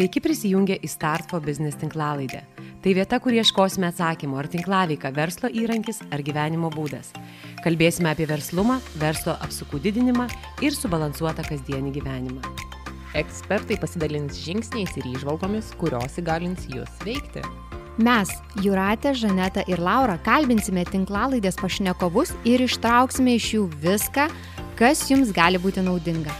Sveiki prisijungę į Start for Business tinklalaidę. Tai vieta, kur ieškosime atsakymų, ar tinklaveika verslo įrankis ar gyvenimo būdas. Kalbėsime apie verslumą, verslo apsukų didinimą ir subalansuotą kasdienį gyvenimą. Ekspertai pasidalins žingsniais ir įžvalgomis, kurios įgalins jūs veikti. Mes, Juratė, Žaneta ir Laura, kalbinsime tinklalaidės pašnekovus ir ištrauksime iš jų viską, kas jums gali būti naudinga.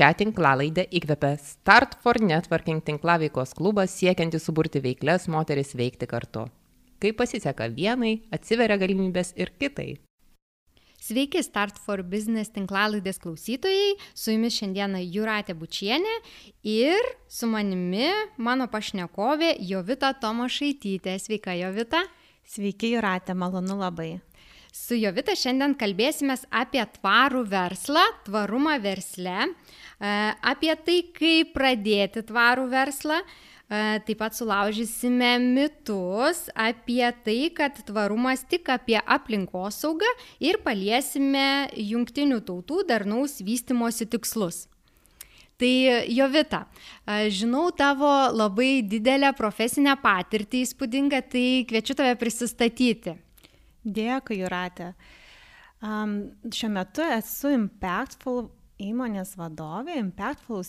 Šią tinklalaidę įkvepia Start for Networking tinklaveikos klubas siekiantis suburti veiklės moteris veikti kartu. Kai pasiseka vienai, atsiveria galimybės ir kitai. Sveiki Start for Business tinklalaidės klausytojai, su jumis šiandieną Juratė Bučienė ir su manimi mano pašnekovė Jovita Tomašaitytė. Sveika Jovita. Sveiki Juratė, malonu labai. Su Jovita šiandien kalbėsime apie tvarų verslą, tvarumą versle, e, apie tai, kaip pradėti tvarų verslą. E, taip pat sulaužysime mitus apie tai, kad tvarumas tik apie aplinkosaugą ir paliesime jungtinių tautų darnaus vystimosi tikslus. Tai Jovita, e, žinau tavo labai didelę profesinę patirtį įspūdingą, tai kviečiu tave prisistatyti. Dėkui, Juratė. Um, šiuo metu esu Impactful įmonės vadovė. Impactful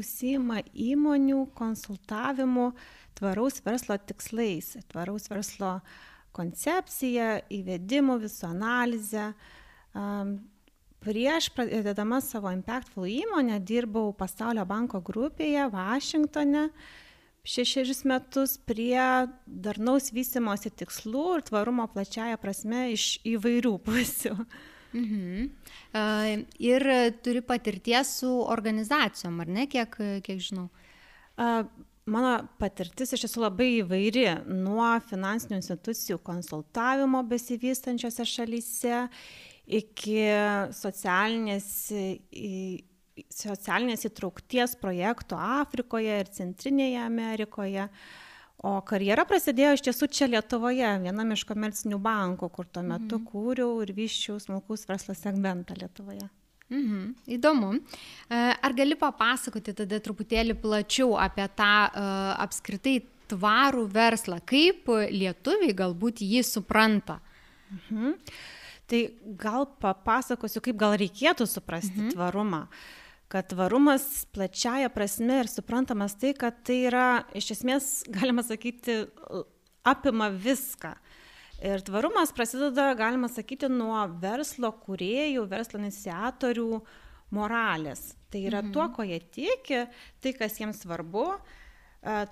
užsima įmonių konsultavimu tvaraus verslo tikslais, tvaraus verslo koncepcija, įvedimų, visų analizę. Prieš pradėdama savo Impactful įmonę dirbau Pasaulio banko grupėje Vašingtone. Šešerius metus prie darnaus vystimosi tikslų ir tvarumo plačiaja prasme iš įvairių pusių. Mhm. Uh, ir turi patirties su organizacijom, ar ne, kiek, kiek žinau? Uh, mano patirtis iš tiesų labai įvairi, nuo finansinių institucijų konsultavimo besivystančiose šalyse iki socialinės socialinės įtraukties projektų Afrikoje ir Centrinėje Amerikoje. O karjera prasidėjo iš tiesų čia Lietuvoje, vienam iš komercinių bankų, kur tuo metu mhm. kūriau ir vyščiau smulkus verslo segmentą Lietuvoje. Mhm, įdomu. E, ar gali papasakoti tada truputėlį plačiau apie tą uh, apskritai tvarų verslą, kaip lietuviai galbūt jį supranta? Mhm. Tai gal papasakosiu, kaip gal reikėtų suprasti mhm. tvarumą. Uh, kad tvarumas plačiaja prasme ir suprantamas tai, kad tai yra iš esmės, galima sakyti, apima viską. Ir tvarumas prasideda, galima sakyti, nuo verslo kuriejų, verslo iniciatorių moralės. Tai yra mhm. tuo, ko jie tiki, tai, kas jiems svarbu.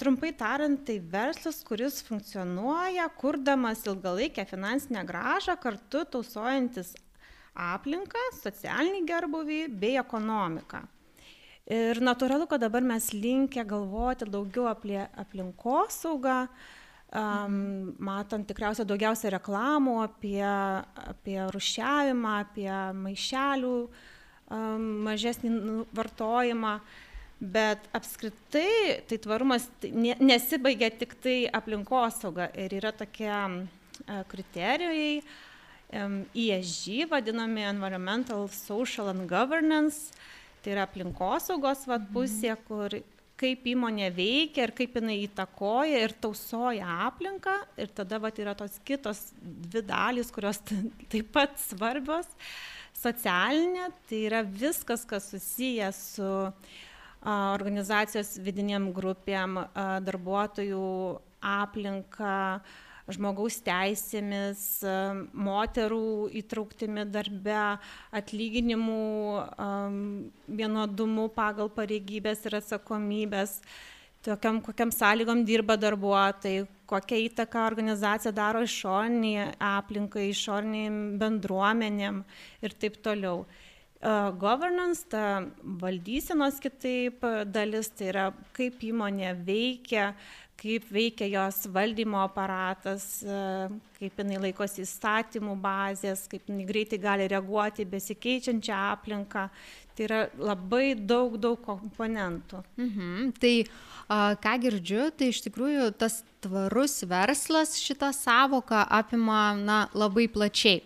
Trumpai tariant, tai verslas, kuris funkcionuoja, kurdamas ilgalaikę finansinę gražą, kartu tausojantis aplinką, socialinį gerbuvį bei ekonomiką. Ir natūralu, kad dabar mes linkę galvoti daugiau apie aplinkosaugą, um, matant tikriausiai daugiausia reklamų apie, apie rušiavimą, apie maišelių um, mažesnį nu, vartojimą. Bet apskritai tai tvarumas nesibaigia tik tai aplinkosauga ir yra tokie kriterijai, uh, ESG, vadinami Environmental, Social and Governance, tai yra aplinkosaugos vat, mhm. pusė, kur kaip įmonė veikia ir kaip jinai įtakoja ir tausoja aplinką. Ir tada vat, yra tos kitos dvi dalys, kurios taip pat svarbios. Socialinė, tai yra viskas, kas susiję su a, organizacijos vidiniam grupėm, a, darbuotojų aplinka, a, žmogaus teisėmis, moterų įtrauktimi darbe, atlyginimų vienodumu pagal pareigybės ir atsakomybės, tokiam, kokiam sąlygom dirba darbuotojai, kokią įtaką organizacija daro išoriniai aplinkai, išoriniai bendruomenėm ir taip toliau. Governance, ta valdysenos kitaip dalis, tai yra kaip įmonė veikia, kaip veikia jos valdymo aparatas, kaip jinai laikosi įstatymų bazės, kaip jinai greitai gali reaguoti besikeičiančią aplinką. Tai yra labai daug, daug komponentų. Mhm. Tai ką girdžiu, tai iš tikrųjų tas tvarus verslas šitą savoką apima na, labai plačiai.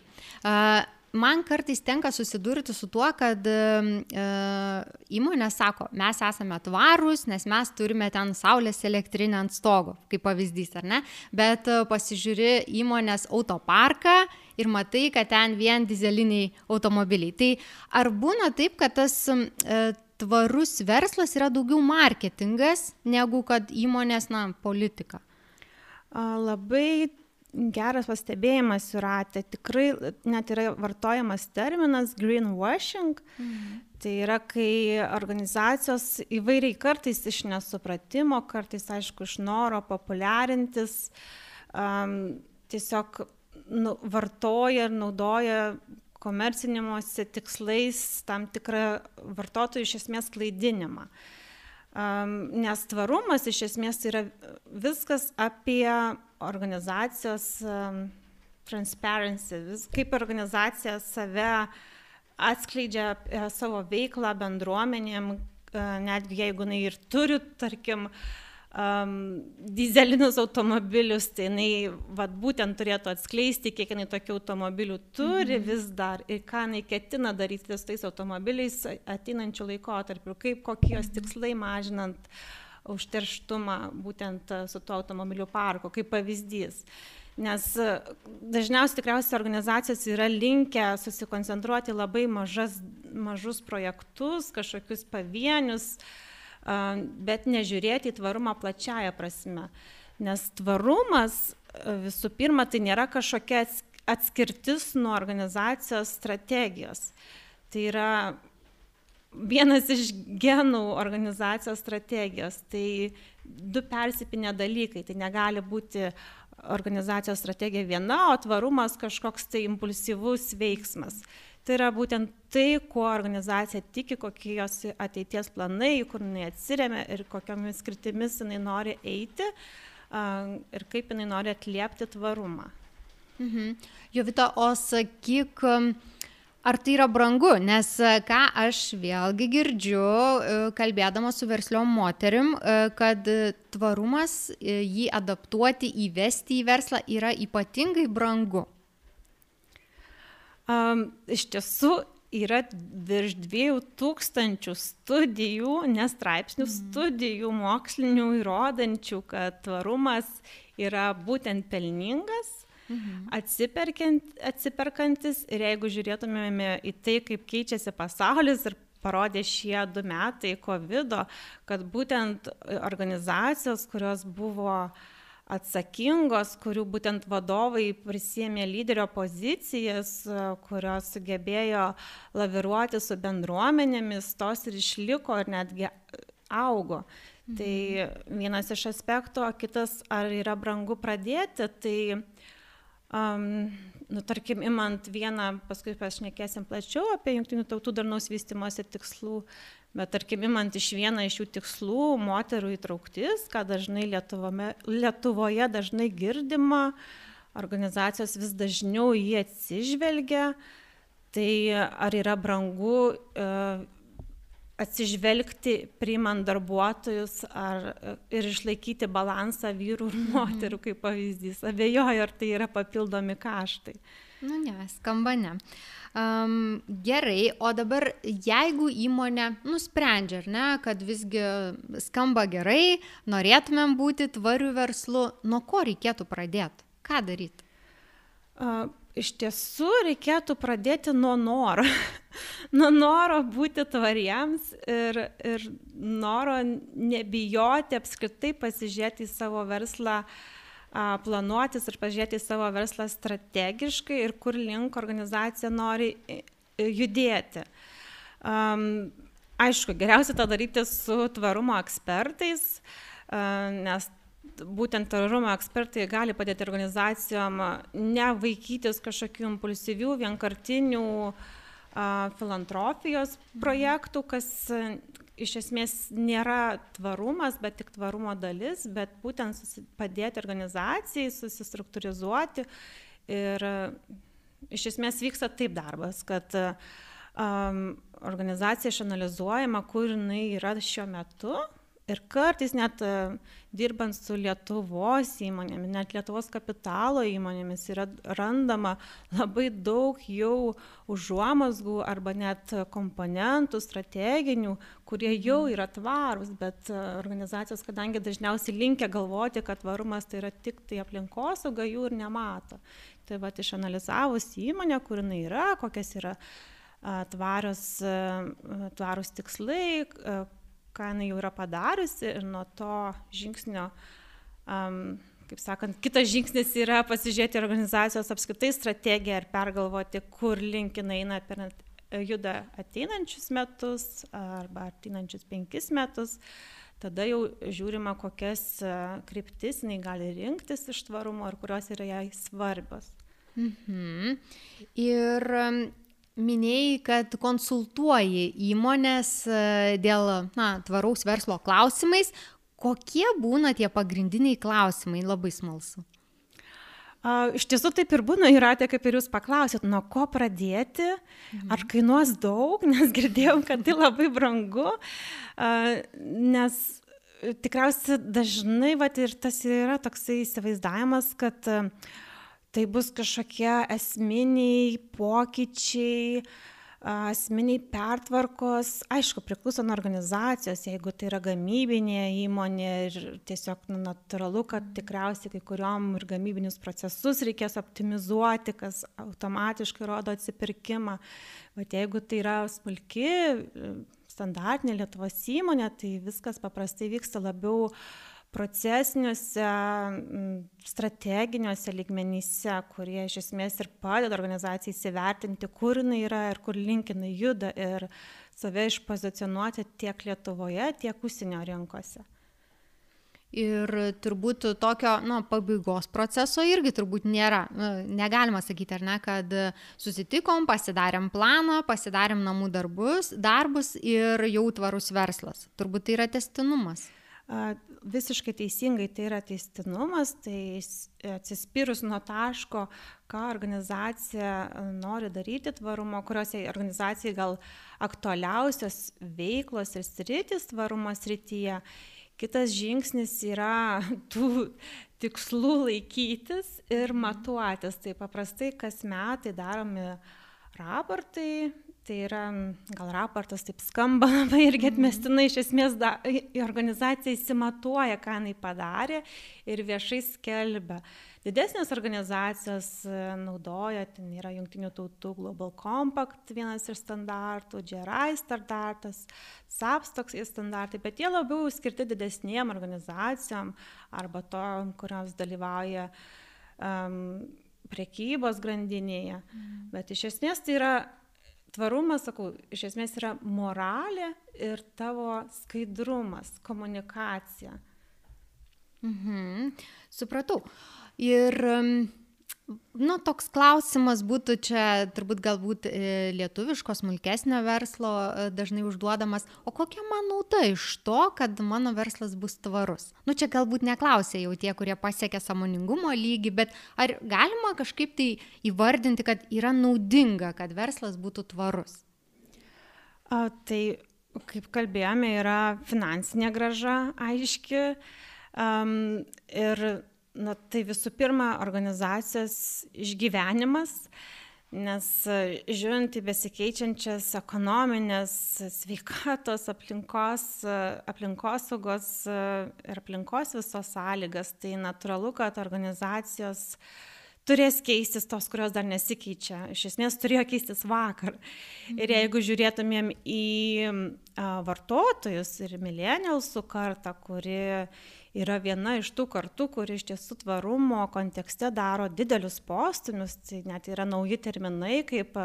Man kartais tenka susidurti su tuo, kad e, įmonė sako, mes esame tvarūs, nes mes turime ten saulės elektrinę ant stogo, kaip pavyzdys, ar ne? Bet e, pasižiūri įmonės autoparką ir matai, kad ten vien dizeliniai automobiliai. Tai ar būna taip, kad tas e, tvarus verslas yra daugiau marketingas negu kad įmonės, na, politika? Labai geras pastebėjimas jūratė tikrai net yra vartojamas terminas greenwashing mhm. tai yra kai organizacijos įvairiai kartais iš nesupratimo kartais aišku iš noro populiarintis um, tiesiog nu, vartoja ir naudoja komercinimuose tikslais tam tikrą vartotojų iš esmės klaidinimą. Um, nes tvarumas iš esmės yra viskas apie organizacijos transparency, vis, kaip organizacija save atskleidžia e, savo veiklą bendruomenėm, e, netgi jeigu jinai ir turi, tarkim, um, dizelinius automobilius, tai jinai vat, būtent turėtų atskleisti, kiek jinai tokių automobilių turi mhm. vis dar ir ką jinai ketina daryti su tais automobiliais ateinančių laikotarpių, kaip kokie jos tikslai mažinant uh, užterštumą būtent e, su tuo automobilių parku, kaip pavyzdys. Nes e, dažniausiai tikriausiai organizacijos yra linkę susikoncentruoti labai mažas, mažus projektus, kažkokius pavienius, e, bet nežiūrėti į tvarumą plačiaja prasme. Nes tvarumas visų pirma tai nėra kažkokia atskirtis nuo organizacijos strategijos. Tai yra vienas iš genų organizacijos strategijos. Tai du persipinę dalykai. Tai negali būti organizacijos strategija viena, o tvarumas kažkoks tai impulsyvus veiksmas. Tai yra būtent tai, kuo organizacija tiki, kokie jos ateities planai, kur jinai atsiriamia ir kokiamis skritimis jinai nori eiti ir kaip jinai nori atliepti tvarumą. Mhm. Jovita, o sakyk, Ar tai yra brangu? Nes e, ką aš vėlgi girdžiu, e, kalbėdama su versliom moterim, e, kad tvarumas, jį adaptuoti, įvesti į verslą yra ypatingai brangu. Um, iš tiesų yra virš dviejų tūkstančių studijų, nestraipsnių mm. studijų mokslinių įrodančių, kad tvarumas yra būtent pelningas mhm. atsiperkantis ir jeigu žiūrėtumėme į tai, kaip keičiasi pasaulis ir parodė šie du metai COVID, kad būtent organizacijos, kurios buvo atsakingos, kurių būtent vadovai prisėmė lyderio pozicijas, kurios sugebėjo laviruoti su bendruomenėmis, tos ir išliko ir netgi augo. Tai mhm. Tai vienas iš aspektų, o kitas, ar yra brangu pradėti, tai Um, nu, tarkim, imant vieną, paskui pašnekėsim plačiau apie jungtinių tautų darnaus vystimosi tikslų, bet tarkim, imant iš vieną iš jų tikslų, moterų įtrauktis, ką dažnai Lietuvome, Lietuvoje dažnai girdima, organizacijos vis dažniau jį atsižvelgia, tai ar yra brangu uh, atsižvelgti priimant darbuotojus ar ir išlaikyti balansą vyrų ir mhm. moterų kaip pavyzdys. Abejoju, ar tai yra papildomi kaštai. Nu ne, skamba ne. Um, gerai, o dabar jeigu įmonė nusprendžia, ar ne, kad visgi skamba gerai, norėtumėm būti tvarių verslų, nuo ko reikėtų pradėti? Ką daryti? Uh, iš tiesų reikėtų pradėti nuo noro. nuo noro būti tvariems ir, ir noro nebijoti apskritai pasižiūrėti į savo verslą, planuotis ir pažiūrėti į savo verslą strategiškai ir kur link organizacija nori judėti. Um, aišku, geriausia tą daryti su tvarumo ekspertais, nes būtent tvarumo ekspertai gali padėti organizacijom nevaikytis kažkokių impulsyvių, vienkartinių a, filantropijos projektų, kas iš esmės nėra tvarumas, bet tik tvarumo dalis, bet būtent padėti organizacijai susistruktūrizuoti. Ir iš esmės vyksta taip darbas, kad um, organizacija išanalizuojama, kur jinai yra šiuo metu ir kartais net e, dirbant su Lietuvos įmonėmis, net Lietuvos kapitalo įmonėmis yra randama labai daug jau užuomasgų arba net komponentų strateginių, kurie jau mhm. yra tvarūs, bet e, organizacijos, kadangi dažniausiai linkia galvoti, kad tvarumas tai yra tik tai aplinkosauga, jų ir nemato. Tai va, išanalizavus įmonę, kur jinai yra, kokias yra tvarios, tvarus tikslai, ką jinai jau yra padariusi ir nuo to žingsnio, um, kaip sakant, kitas žingsnis yra pasižiūrėti organizacijos apskritai strategiją ir pergalvoti, kur link jinai eina per juda ateinančius metus arba ateinančius penkis metus. Tada jau žiūrima, kokias kryptis jinai gali rinktis iš tvarumo ir kurios yra jai svarbios. Mhm. Ir minėjai, kad konsultuoji įmonės e, dėl na, tvaraus verslo klausimais. Kokie būna tie pagrindiniai klausimai? Labai smalsu. Iš tiesų taip ir būna, Iratė, kaip ir jūs paklausėt, nuo ko pradėti, mhm. ar kainuos daug, nes girdėjom, kad tai labai brangu, nes tikriausiai dažnai, va, ir tas yra toksai įsivaizdavimas, kad uh, tai bus kažkokie esminiai pokyčiai, asmeniai pertvarkos, aišku, priklauso nuo organizacijos, jeigu tai yra gamybinė įmonė ir tiesiog nu, natūralu, kad tikriausiai kai kuriuom ir gamybinius procesus reikės optimizuoti, kas automatiškai rodo atsipirkimą. Bet jeigu tai yra smulki, standartinė Lietuvos įmonė, tai viskas paprastai vyksta labiau uh, procesiniuose, strateginiuose lygmenyse, kurie iš esmės ir padeda organizacijai įsivertinti, kur jinai yra ir kur link jinai juda ir save išpozicionuoti tiek Lietuvoje, tiek užsienio rinkose. Ir turbūt tokio nu, pabaigos proceso irgi turbūt nėra. Negalima sakyti, ar ne, kad susitikom, pasidarėm planą, pasidarėm namų darbus, darbus ir jau tvarus verslas. Turbūt tai yra testinumas. Visiškai teisingai tai yra teistinumas, tai atsispyrus nuo taško, ką organizacija nori daryti tvarumo, kuriuose organizacijai gal aktualiausios veiklos ir sritis tvarumo srityje. Kitas žingsnis yra tų tikslų laikytis ir matuotis. Tai paprastai kas metai daromi raportai tai yra gal raportas taip skamba labai irgi mhm. atmestinai, iš esmės da, organizacija įsimatuoja, ką jinai padarė ir viešai skelbia. Didesnės organizacijos e, naudoja, ten yra Junktinių tautų Global Compact vienas iš standartų, GRI standartas, SAPS toks standartai, bet jie labiau skirti didesniem organizacijom arba to, kurios dalyvauja um, prekybos grandinėje. Mm. Bet iš esmės tai yra tvarumas, sakau, iš esmės yra moralė ir tavo skaidrumas, komunikacija. Mhm, supratau. Ir Nu, toks klausimas būtų čia turbūt galbūt e, lietuviško smulkesnio verslo e, dažnai užduodamas, o kokia man nauda iš to, kad mano verslas bus tvarus? Nu, čia galbūt neklausė jau tie, kurie pasiekė samoningumo lygį, bet ar galima kažkaip tai įvardinti, kad yra naudinga, kad verslas būtų tvarus? A, tai, kaip kalbėjome, yra finansinė graža aiški. Um, ir na tai visų pirma organizacijos išgyvenimas, nes žiūrint į besikeičiančias ekonominės, sveikatos, aplinkos, aplinkosaugos ir aplinkos visos sąlygas, tai natūralu, kad organizacijos turės keistis tos, kurios dar nesikeičia. Iš esmės turėjo keistis vakar. Ir mhm. jeigu žiūrėtumėm į vartotojus ir milenialsų kartą, kuri yra viena iš tų kartų, kuri iš tiesų tvarumo kontekste daro didelius postumius, tai net yra nauji terminai kaip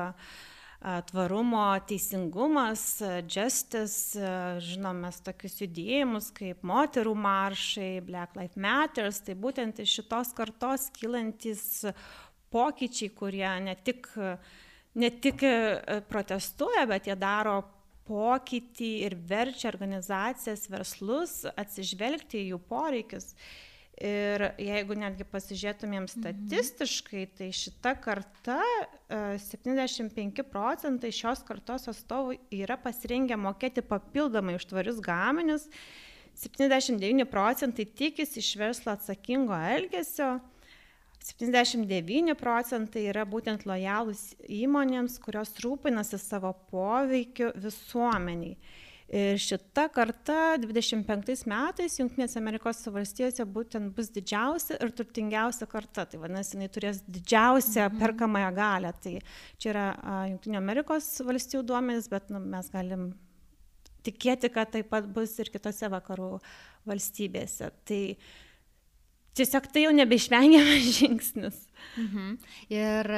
tvarumo teisingumas, justice, žinome tokius judėjimus kaip moterų maršai, Black Lives Matters, tai būtent iš šitos kartos kylantis pokyčiai, kurie ne tik, ne tik protestuoja, bet jie daro pokytį ir verčia organizacijas, verslus atsižvelgti į jų poreikius. Ir jeigu netgi pasižiūrėtumėm mhm. statistiškai, tai šita karta, 75 e, procentai šios kartos atstovų yra pasirengę mokėti papildomai už tvarius gaminius, 79 procentai tikisi iš verslo atsakingo elgesio, 79 procentai yra būtent lojalūs įmonėms, kurios rūpinasi savo poveikiu visuomeniai. Ir šita karta 25 metais Junktinėse Amerikos valstijose būtent bus didžiausia ir turtingiausia karta. Tai vadinasi, jinai turės didžiausią mhm. perkamąją galę. Tai čia yra Junktinio Amerikos valstijų duomenys, bet nu, mes galim tikėti, kad taip pat bus ir kitose vakarų valstybėse. Tai tiesiog tai jau nebeišvengiamas žingsnis. Mhm. Ir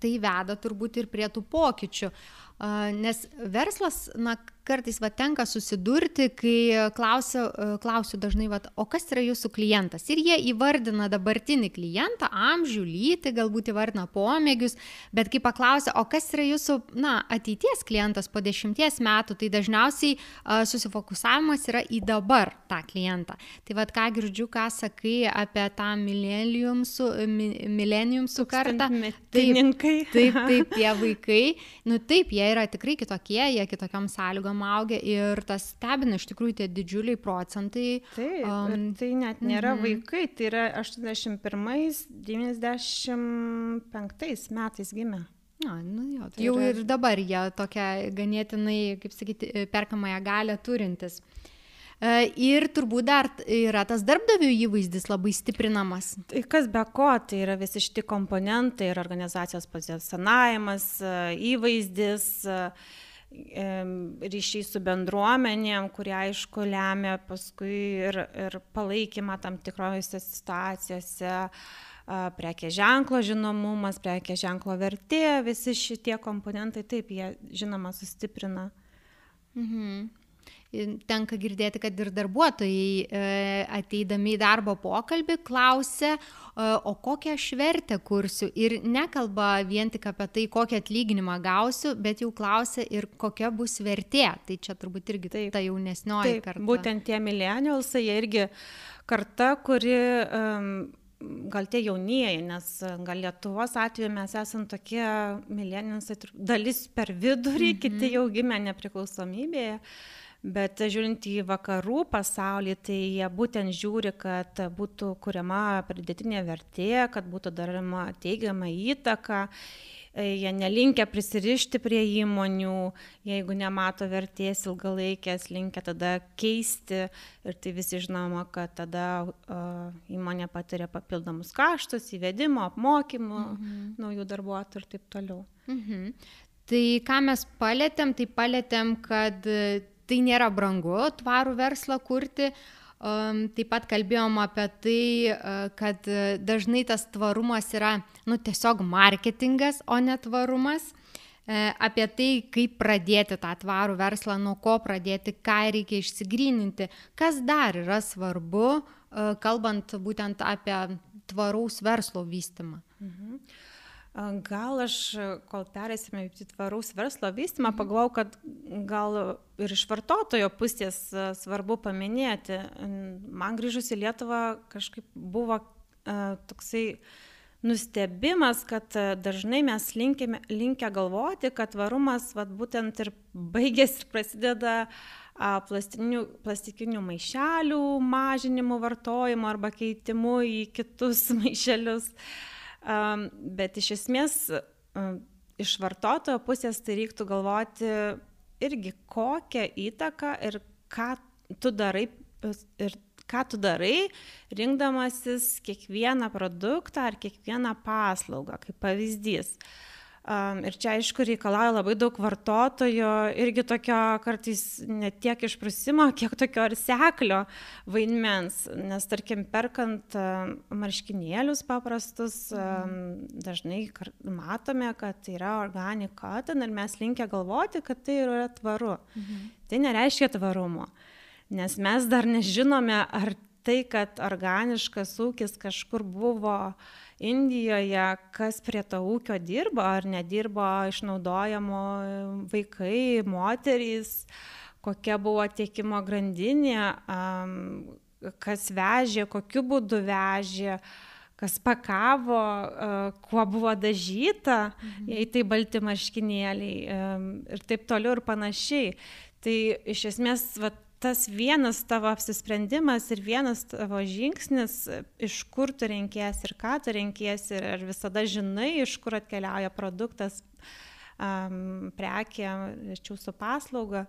tai veda turbūt ir prie tų pokyčių. Nes verslas, na, kartais va tenka susidurti, kai klausiu, klausiu dažnai, va, o kas yra jūsų klientas. Ir jie įvardina dabartinį klientą, amžių, lytį, galbūt įvardina pomėgius, bet kai paklausia, o kas yra jūsų, na, ateities klientas po dešimties metų, tai dažniausiai uh, susifokusavimas yra į dabar tą klientą. Tai vad ką girdžiu, ką sakai apie tą mileniumsų, mileniumsų kartą. Taip, taip, taip, tie vaikai, nu taip, jie yra tikrai kitokie, jie kitokiam sąlygom tam augia ir tas stebina iš tikrųjų tie didžiuliai procentai. Taip, um, tai net nėra mm -hmm. vaikai, tai yra 81-95 metais gimę. Na, nu jo, tai jau yra... ir dabar jie tokia ganėtinai, kaip sakyti, perkamąją galę turintis. E, ir turbūt dar yra tas darbdavių įvaizdis labai stiprinamas. Tai kas be ko, tai yra visi šitie komponentai ir organizacijos pozicionavimas, e, įvaizdis, uh, ryšiai su bendruomenėm, kurie aišku lemia paskui ir, ir palaikymą tam tikrose situacijose, prekė ženklo žinomumas, prekė ženklo vertė, visi šitie komponentai taip, jie žinoma sustiprina. Mhm tenka girdėti, kad ir darbuotojai e, ateidami į darbo pokalbį klausia, e, o kokią aš vertę kursiu ir nekalba vien tik apie tai, kokį atlyginimą gausiu, bet jau klausia ir kokia bus vertė. Tai čia turbūt irgi taip, ta jaunesnioji taip, karta. Būtent tie milenialsai, jie irgi karta, kuri um, gal tie jaunieji, nes gal Lietuvos atveju mes esame tokie mileninsai, dalis per vidurį, mm -hmm. kiti jau gimė nepriklausomybėje. Bet žiūrint į vakarų pasaulį, tai jie būtent žiūri, kad būtų kuriama pridėtinė vertė, kad būtų daroma teigiama įtaka. Jie nelinkia prisirišti prie įmonių, jeigu nemato vertės ilgalaikės, linkia tada keisti ir tai visi žinoma, kad tada įmonė patiria papildomus kaštus, įvedimo, apmokymų, mhm. naujų darbuotojų ir taip toliau. Mhm. Tai ką mes palėtėm, tai palėtėm, kad tai nėra brangu tvarų verslą kurti. Taip pat kalbėjom apie tai, kad dažnai tas tvarumas yra nu, tiesiog marketingas, o ne tvarumas. E, apie tai, kaip pradėti tą tvarų verslą, nuo ko pradėti, ką reikia išsigryninti, kas dar yra svarbu, kalbant būtent apie tvaraus verslo vystimą. Mhm. Gal aš, kol perėsime į tvaraus verslo vystymą, mhm. pagalvojau, kad gal ir iš vartotojo pusės svarbu paminėti. Man grįžus į Lietuvą kažkaip buvo uh, toksai nustebimas, kad dažnai mes linkime, linkę galvoti, kad tvarumas vat, būtent ir baigėsi ir prasideda plastikinių, plastikinių maišelių mažinimu vartojimu arba keitimu į kitus maišelius. Uh, Bet iš esmės iš vartotojo pusės tai reiktų galvoti irgi kokią įtaką ir ką tu darai ir ką tu darai, rinkdamasis kiekvieną produktą ar kiekvieną paslaugą, kaip pavyzdys. Uh, Ir čia aišku reikalauja labai daug vartotojo, irgi tokio kartais ne tiek išprusimo, kiek tokio ir seklio vaidmens, nes tarkim perkant marškinėlius paprastus, dažnai matome, kad tai yra organic cotton ir mes linkę galvoti, kad tai yra tvaru. Mhm. Tai nereiškia tvarumo, nes mes dar nežinome, ar tai, kad organiškas ūkis kažkur buvo uh, Indijoje, kas prie to ūkio dirbo ar nedirbo išnaudojamo vaikai, moterys, kokia buvo tiekimo grandinė, kas vežė, kokiu būdu vežė kas pakavo, kuo buvo dažyta, mhm. jei tai balti marškinėliai ir taip toliau ir panašiai. Tai iš esmės, vat, tas vienas tavo apsisprendimas ir vienas tavo žingsnis, iš kur tu renkiesi ir ką tu renkiesi ir ar visada žinai, iš kur atkeliauja produktas, um, prekė, rečiau su paslauga,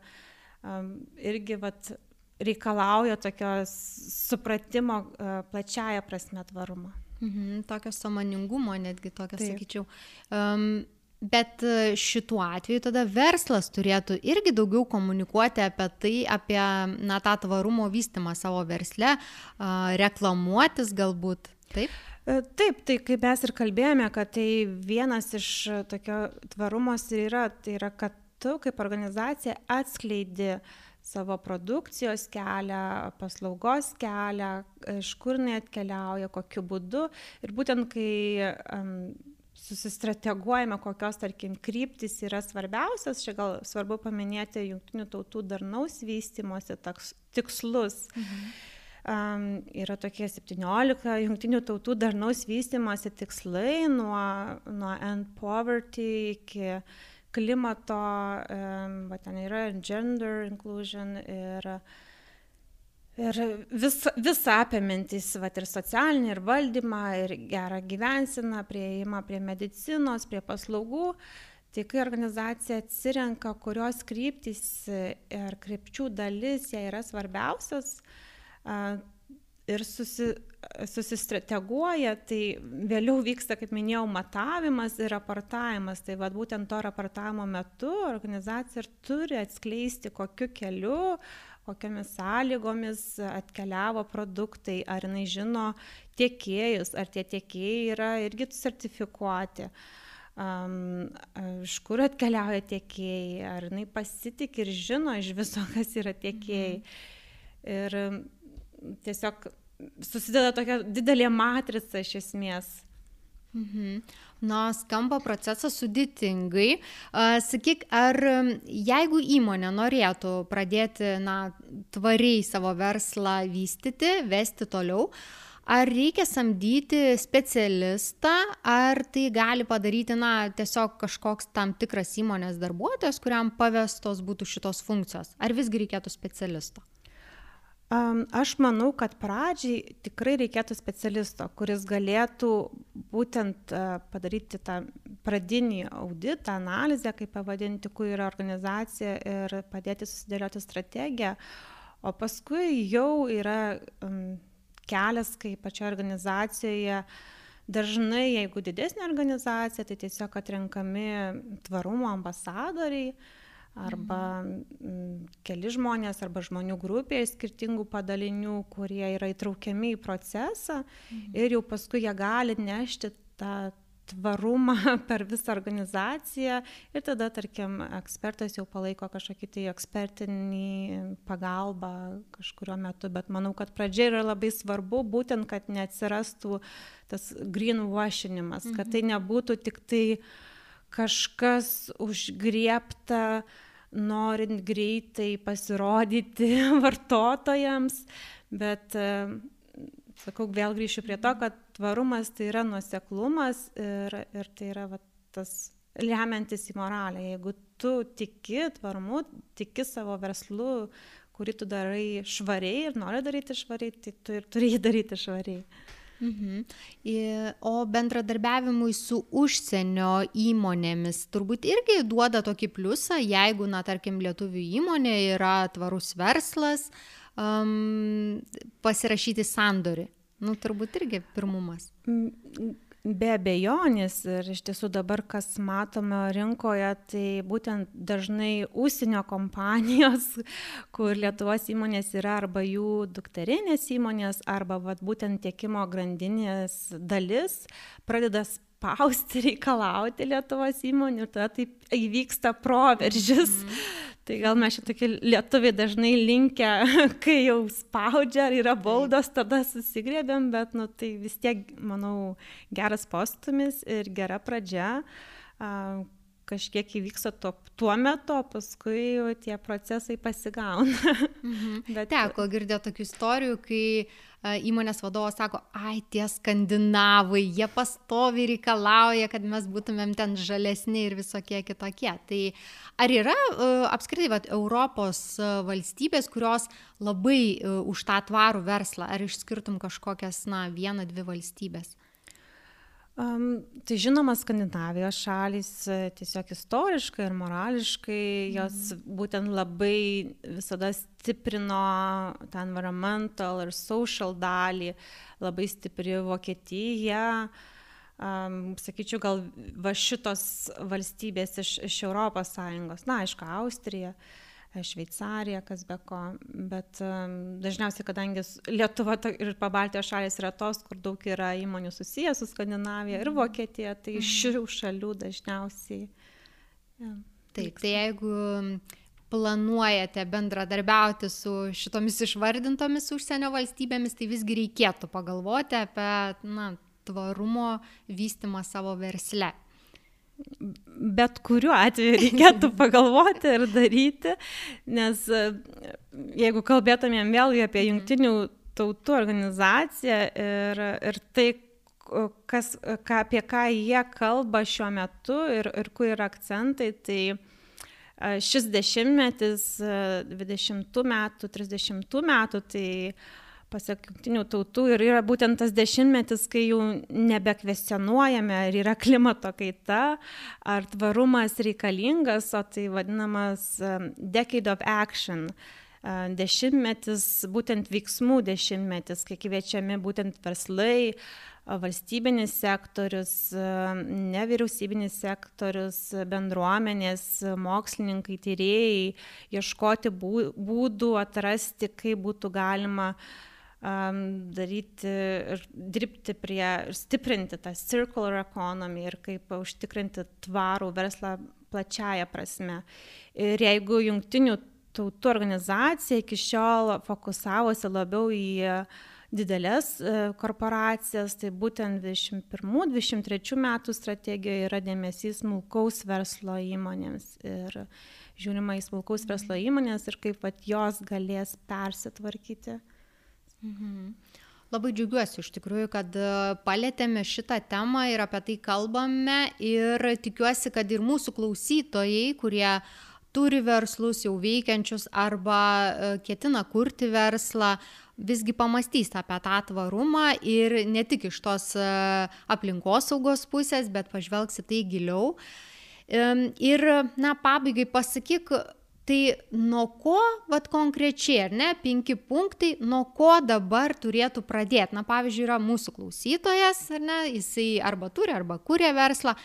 um, irgi vat, reikalauja tokios supratimo uh, plačiaja prasme tvarumo. Mhm, tokio samoningumo netgi tokio, Taip. sakyčiau. Um, Bet e, šituo atveju tada verslas turėtų irgi daugiau komunikuoti apie tai, apie na, tą tvarumo vystimą savo versle, reklamuotis galbūt. Taip? E, taip, tai kaip mes ir kalbėjome, kad tai vienas iš tokio tvarumos ir yra, tai yra, kad tu kaip organizacija atskleidi savo produkcijos kelią, paslaugos kelią, iš kur jinai atkeliauja, kokiu būdu. Ir būtent kai um, susistrateguojame, kokios, tarkim, kryptis yra svarbiausias, čia gal svarbu paminėti jungtinių tautų darnaus vystimosi tikslus. Mhm. Um, yra tokie 17 jungtinių tautų darnaus vystimosi tikslai nuo, nuo end poverty iki klimato, um, ten yra gender inclusion ir uh, ir vis visa apimantys vat ir socialinį ir valdymą ir gerą gyvenseną priėjimą prie medicinos prie paslaugų tai kai organizacija atsirenka kurios kryptys ir krypčių dalis jai yra svarbiausios ir susi, susistrateguoja, tai vėliau vyksta, kaip minėjau, matavimas ir raportavimas. Tai vad būtent to raportavimo metu organizacija ir turi atskleisti, kokiu keliu kokiomis sąlygomis atkeliavo produktai, ar jinai žino tiekėjus, ar tie tiekėjai yra irgi sertifikuoti. Um, iš kur atkeliauja tiekėjai, ar jinai pasitik ir žino iš viso, kas yra tiekėjai. Ir tiesiog susideda tokia didelė matrica iš esmės. Mhm. Na, skamba procesas sudėtingai. Sakyk, ar jeigu įmonė norėtų pradėti, na, tvariai savo verslą vystyti, vesti toliau, ar reikia samdyti specialistą, ar tai gali padaryti, na, tiesiog kažkoks tam tikras įmonės darbuotojas, kuriam pavestos būtų šitos funkcijos, ar visgi reikėtų specialisto? Aš manau, kad pradžiai tikrai reikėtų specialisto, kuris galėtų būtent padaryti tą pradinį auditą, analizę, kaip pavadinti, kur yra organizacija ir padėti susidėlioti strategiją, o paskui jau yra um, kelias, kai pačioje organizacijoje dažnai, jeigu didesnė organizacija, tai tiesiog atrenkami tvarumo ambasadoriai, arba mm, keli žmonės arba žmonių grupė iš skirtingų padalinių, kurie yra įtraukiami į procesą mhm. ir jau paskui jie gali nešti tą tvarumą per visą organizaciją ir tada, tarkim, ekspertas jau palaiko kažkokį tai ekspertinį pagalbą kažkurio metu, bet manau, kad pradžia yra labai svarbu būtent, kad neatsirastų tas greenwashinimas, kad tai mhm. nebūtų tik tai kažkas užgriepta uh, norint greitai pasirodyti vartotojams, bet e, sakau, vėl grįšiu prie to, kad tvarumas tai yra nuoseklumas ir, ir tai yra va, tas lemiantis į moralę. Jeigu tu tiki tvarumu, tiki savo verslu, kurį tu darai švariai ir nori daryti švariai, tai tu ir turi jį daryti švariai. Mhm. O bendradarbiavimui su užsienio įmonėmis turbūt irgi duoda tokį pliusą, jeigu, na, tarkim, lietuvių įmonė yra tvarus verslas, um, pasirašyti sandorį. Nu, turbūt irgi pirmumas. Be abejonės ir iš tiesų dabar, kas matome rinkoje, tai būtent dažnai užsienio kompanijos, kur Lietuvos įmonės yra arba jų dukterinės įmonės, arba vat, būtent tiekimo grandinės dalis, pradeda spausti, reikalauti Lietuvos įmonių ir tada taip įvyksta proveržis. Mm. Tai gal mes šitokie lietuviai dažnai linkę, kai jau spaudžia yra baudos, tada susigrėbėm, bet nu, tai vis tiek, manau, geras postumis ir gera pradžia. Kažkiek įvyksta to, tuo metu, paskui tie procesai pasigauna. Mhm. Bet... Teko girdėti tokių istorijų, kai įmonės vadovas sako, ai tie skandinavai, jie pastovi reikalauja, kad mes būtumėm ten žalesni ir visokie kitokie. Tai ar yra apskritai vat, Europos valstybės, kurios labai už tą tvarų verslą, ar išskirtum kažkokias, na, vieną, dvi valstybės? Um, tai žinoma, Skandinavijos šalys e, tiesiog istoriškai ir morališkai jos mhm. būtent labai visada stiprino tą environmental ir social dalį, labai stipri Vokietija. Um, sakyčiau, gal va šitos valstybės iš, iš Europos Sąjungos, na, aišku, Austrija. Uh, Šveicarija, kas be ko, bet dažniausiai, kadangi Lietuva ir Pabaltijos šalis yra tos, kur daug yra įmonių susijęs su Skandinavija ir mhm. Vokietija, tai iš mhm. šių šalių dažniausiai. Ja, Taip, tai jeigu planuojate bendradarbiauti su šitomis išvardintomis užsienio valstybėmis, tai visgi reikėtų pagalvoti apie na, tvarumo vystimą savo versle bet kuriuo atveju reikėtų pagalvoti ir daryti, nes e, jeigu kalbėtumėm vėlgi apie jungtinių tautų organizaciją ir, ir tai, kas, ką, apie ką jie kalba šiuo metu ir, ir kur yra akcentai, tai e, šis dešimtmetis 20 e, metų, 30 metų, tai pasak jungtinių tautų ir yra būtent tas dešimtmetis, kai jau nebekvestionuojame, ar yra klimato kaita, ar tvarumas reikalingas, o tai vadinamas um, decade of action. Uh, dešimtmetis, būtent veiksmų dešimtmetis, kai kviečiami būtent verslai, valstybinis sektorius, uh, nevyriausybinis sektorius, bendruomenės, mokslininkai, tyrėjai, ieškoti būdų, atrasti, kaip būtų galima uh, um, daryti ir dirbti prie ir stiprinti tą circular economy ir kaip užtikrinti tvarų verslą plačiaja prasme. Ir jeigu jungtinių tautų organizacija iki šiol fokusavosi labiau į didelės e, korporacijas, tai būtent 21-23 metų strategijoje yra dėmesys smulkaus verslo įmonėms ir žiūrima į smulkaus verslo įmonės ir kaip pat jos galės persitvarkyti. Mhm. Labai džiaugiuosi iš tikrųjų, kad e, palėtėme šitą temą ir apie tai kalbame ir tikiuosi, kad ir mūsų klausytojai, kurie turi verslus jau veikiančius arba e, ketina kurti verslą, visgi pamastys apie tą tvarumą ir ne tik iš tos e, aplinkosaugos pusės, bet pažvelgs į tai giliau. Ir, na, pabaigai pasakyk, Tai nuo ko, vad konkrečiai, ar ne, penki punktai, nuo ko dabar turėtų pradėti. Na, pavyzdžiui, yra mūsų klausytojas, ar ne, jisai arba turi, arba kūrė verslą,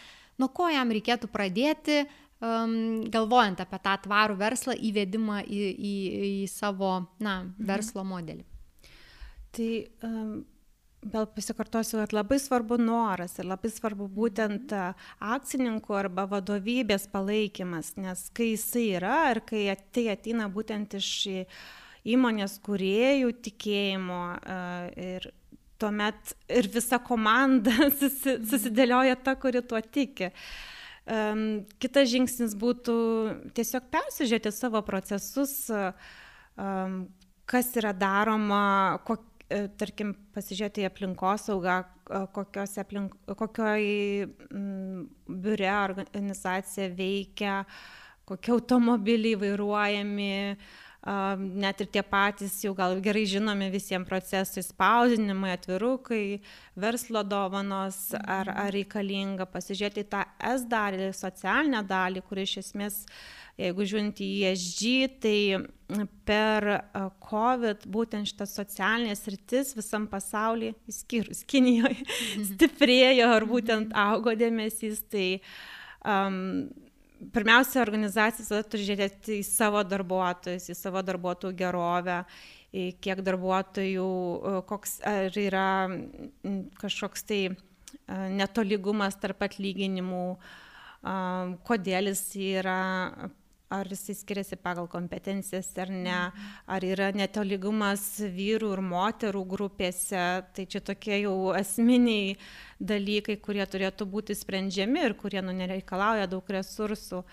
nuo ko jam reikėtų pradėti, um, galvojant apie tą tvarų verslą, įvedimą į, į, į savo, na, mhm. verslo modelį. Tai um, Vėl pasikartosiu, kad labai svarbu noras ir labai svarbu būtent akcininkų arba vadovybės palaikymas, nes kai jisai yra ir kai tai ateina būtent iš įmonės kuriejų tikėjimo ir tuomet ir visa komanda susidėlioja ta, kuri tuo tiki. Um, kitas žingsnis būtų tiesiog persižiūrėti savo procesus, um, kas yra daroma, kok, E, tarkim, pasižiūrėti į aplinkosaugą, aplink, kokioj mm, biure organizacija veikia, kokie automobiliai vairuojami, net ir tie patys jau gal gerai žinomi visiems procesai, spausdinimai, atvirukai, verslo dovanos, ar, ar reikalinga pasižiūrėti tą S dalį, socialinę dalį, kuri iš esmės Jeigu žiūrint į ESG, tai per COVID būtent šitas socialinės rytis visam pasaulyje, įskyrus Kinijoje, mhm. stiprėjo ar būtent augo dėmesys. Tai um, pirmiausia, organizacija turi žiūrėti į savo darbuotojus, į savo darbuotojų gerovę, kiek darbuotojų, koks ar yra kažkoks tai netolygumas tarp atlyginimų, kodėl jis yra ar jisai skiriasi pagal kompetencijas ar ne, mhm. ar yra netolygumas vyrų ir moterų grupėse, tai čia tokie jau esminiai dalykai, kurie turėtų būti sprendžiami ir kurie nu, nereikalauja daug resursų.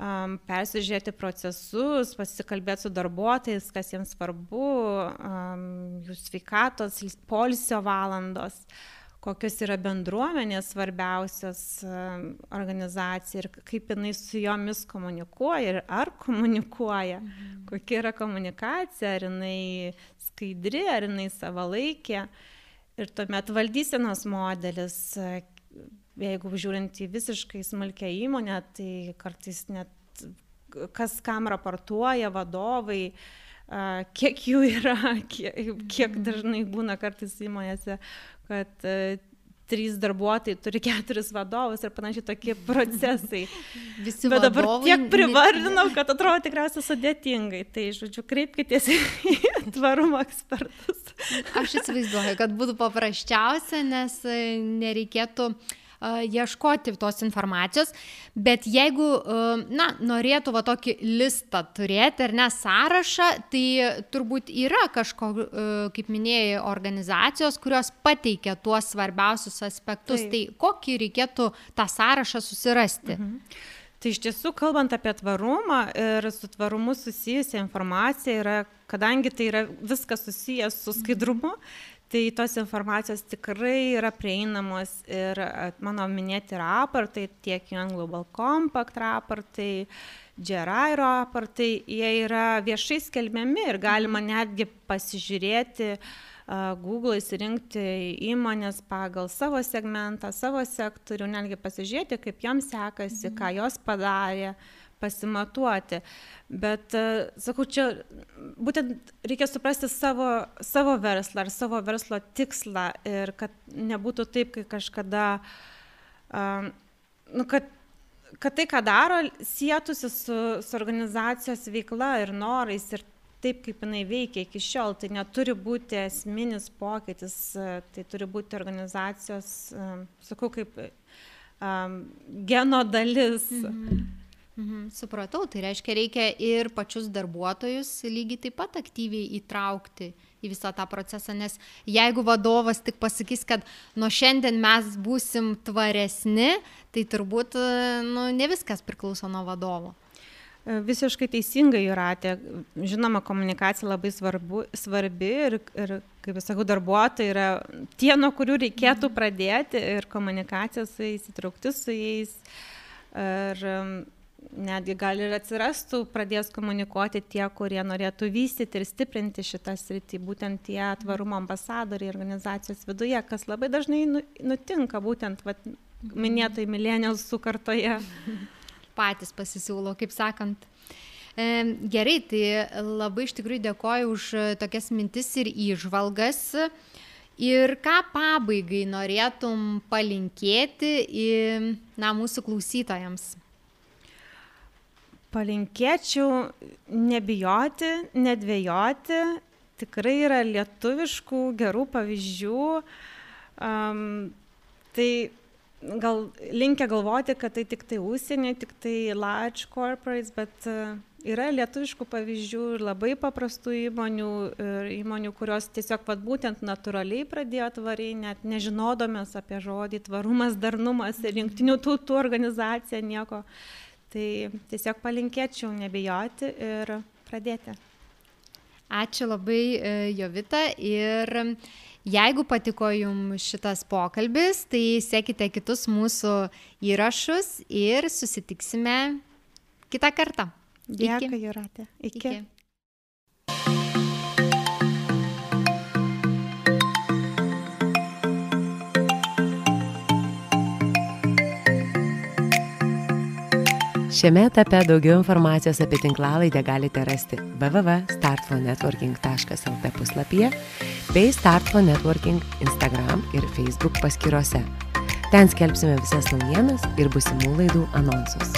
um, persižiūrėti procesus, pasikalbėti su darbuotojais, kas jiems svarbu, um, jų sveikatos, polisio valandos, kokios yra bendruomenės svarbiausios organizacija ir kaip jinai su jomis komunikuoja ir ar komunikuoja, mhm. kokia yra komunikacija, ar jinai skaidri, ar jinai savalaikė. Ir tuomet valdysenos modelis, jeigu žiūrint į visiškai smulkę įmonę, tai kartais net kas kam raportuoja vadovai, kiek jų yra, kiek, kiek dažnai būna kartais įmonėse, kad trys darbuotojai turi keturis vadovus ir panašiai tokie procesai. Visi Bet dabar tiek privardinau, kad atrodo tikriausiai sudėtingai. Tai, žodžiu, kreipkitės į tvarumo ekspertus. Aš įsivaizduoju, kad būtų paprasčiausia, nes nereikėtų uh, ieškoti tos informacijos, bet jeigu, na, norėtų va tokį listą turėti ar ne sąrašą, tai turbūt yra kažko, kaip minėjai, organizacijos, kurios pateikia tuos svarbiausius aspektus. Taip. Tai kokį reikėtų tą sąrašą susirasti? Mhm. Tai iš tiesų, kalbant apie tvarumą ir su tvarumu susijusią informaciją, yra, kadangi tai yra viskas susijęs su skaidrumu, tai tos informacijos tikrai yra prieinamos ir mano minėti raportai, tiek UN Global Compact raportai, GRI raportai, jie yra viešai skelbiami ir galima netgi pasižiūrėti, Google įsirinkti įmonės pagal savo segmentą, savo sektorių, netgi pasižiūrėti, kaip joms sekasi, mhm. ką jos padarė. Mhm pasimatuoti. Bet, e, sakau, čia būtent reikia suprasti savo, savo verslą ar savo verslo tikslą ir kad nebūtų taip, kai kažkada, um, nu, kad, kad tai, ką daro, sėtųsi su, su organizacijos veikla ir norais ir taip, kaip jinai veikia iki šiol. Tai neturi būti esminis pokytis, e, tai turi būti organizacijos, um, sakau, kaip um, geno dalis. Mhm Mhm, supratau, tai reiškia reikia ir pačius darbuotojus lygiai taip pat aktyviai įtraukti į visą tą procesą, nes jeigu vadovas tik pasakys, kad nuo šiandien mes būsim tvaresni, tai turbūt nu, ne viskas priklauso nuo vadovo. E, visiškai teisingai jūratė. Žinoma, komunikacija labai svarbu, svarbi ir, ir, kaip sakau, darbuotojai yra tie, nuo kurių reikėtų mhm. pradėti ir komunikacija su jais, įtraukti su jais. Ir netgi gal ir atsirastų, pradės komunikuoti tie, kurie norėtų vystyti ir stiprinti šitą sritį, būtent tie tvarumo ambasadoriai organizacijos viduje, kas labai dažnai nu, nutinka būtent vat, minėtoj milenialsų kartoje. Patys pasisiūlo, kaip sakant. E, gerai, tai labai iš tikrųjų dėkoju už tokias mintis ir įžvalgas. Ir ką pabaigai norėtum palinkėti į na, mūsų klausytojams? Palinkėčiau nebijoti, nedvėjoti, tikrai yra lietuviškų gerų pavyzdžių. Um, tai gal linkia galvoti, kad tai tik tai užsienio, tik tai large corporates, bet uh, yra lietuviškų pavyzdžių ir labai paprastų įmonių, įmonių, kurios tiesiog vat, būtent natūraliai pradėjo tvariai, net nežinodomės apie žodį tvarumas, darnumas ir jungtinių tautų organizacija nieko Tai tiesiog palinkėčiau nebijoti ir pradėti. Ačiū labai, e, Jovita. Ir jeigu patiko jums šitas pokalbis, tai sekite kitus mūsų įrašus ir susitiksime kitą kartą. Dėkui, Juratė. Iki. Iki. Šiame etape daugiau informacijos apie tinklalaidę galite rasti www.startfonetworking.lt puslapyje bei Startfo Networking Instagram ir Facebook paskyrose. Ten skelbsime visas naujienas ir busimų laidų anonsus.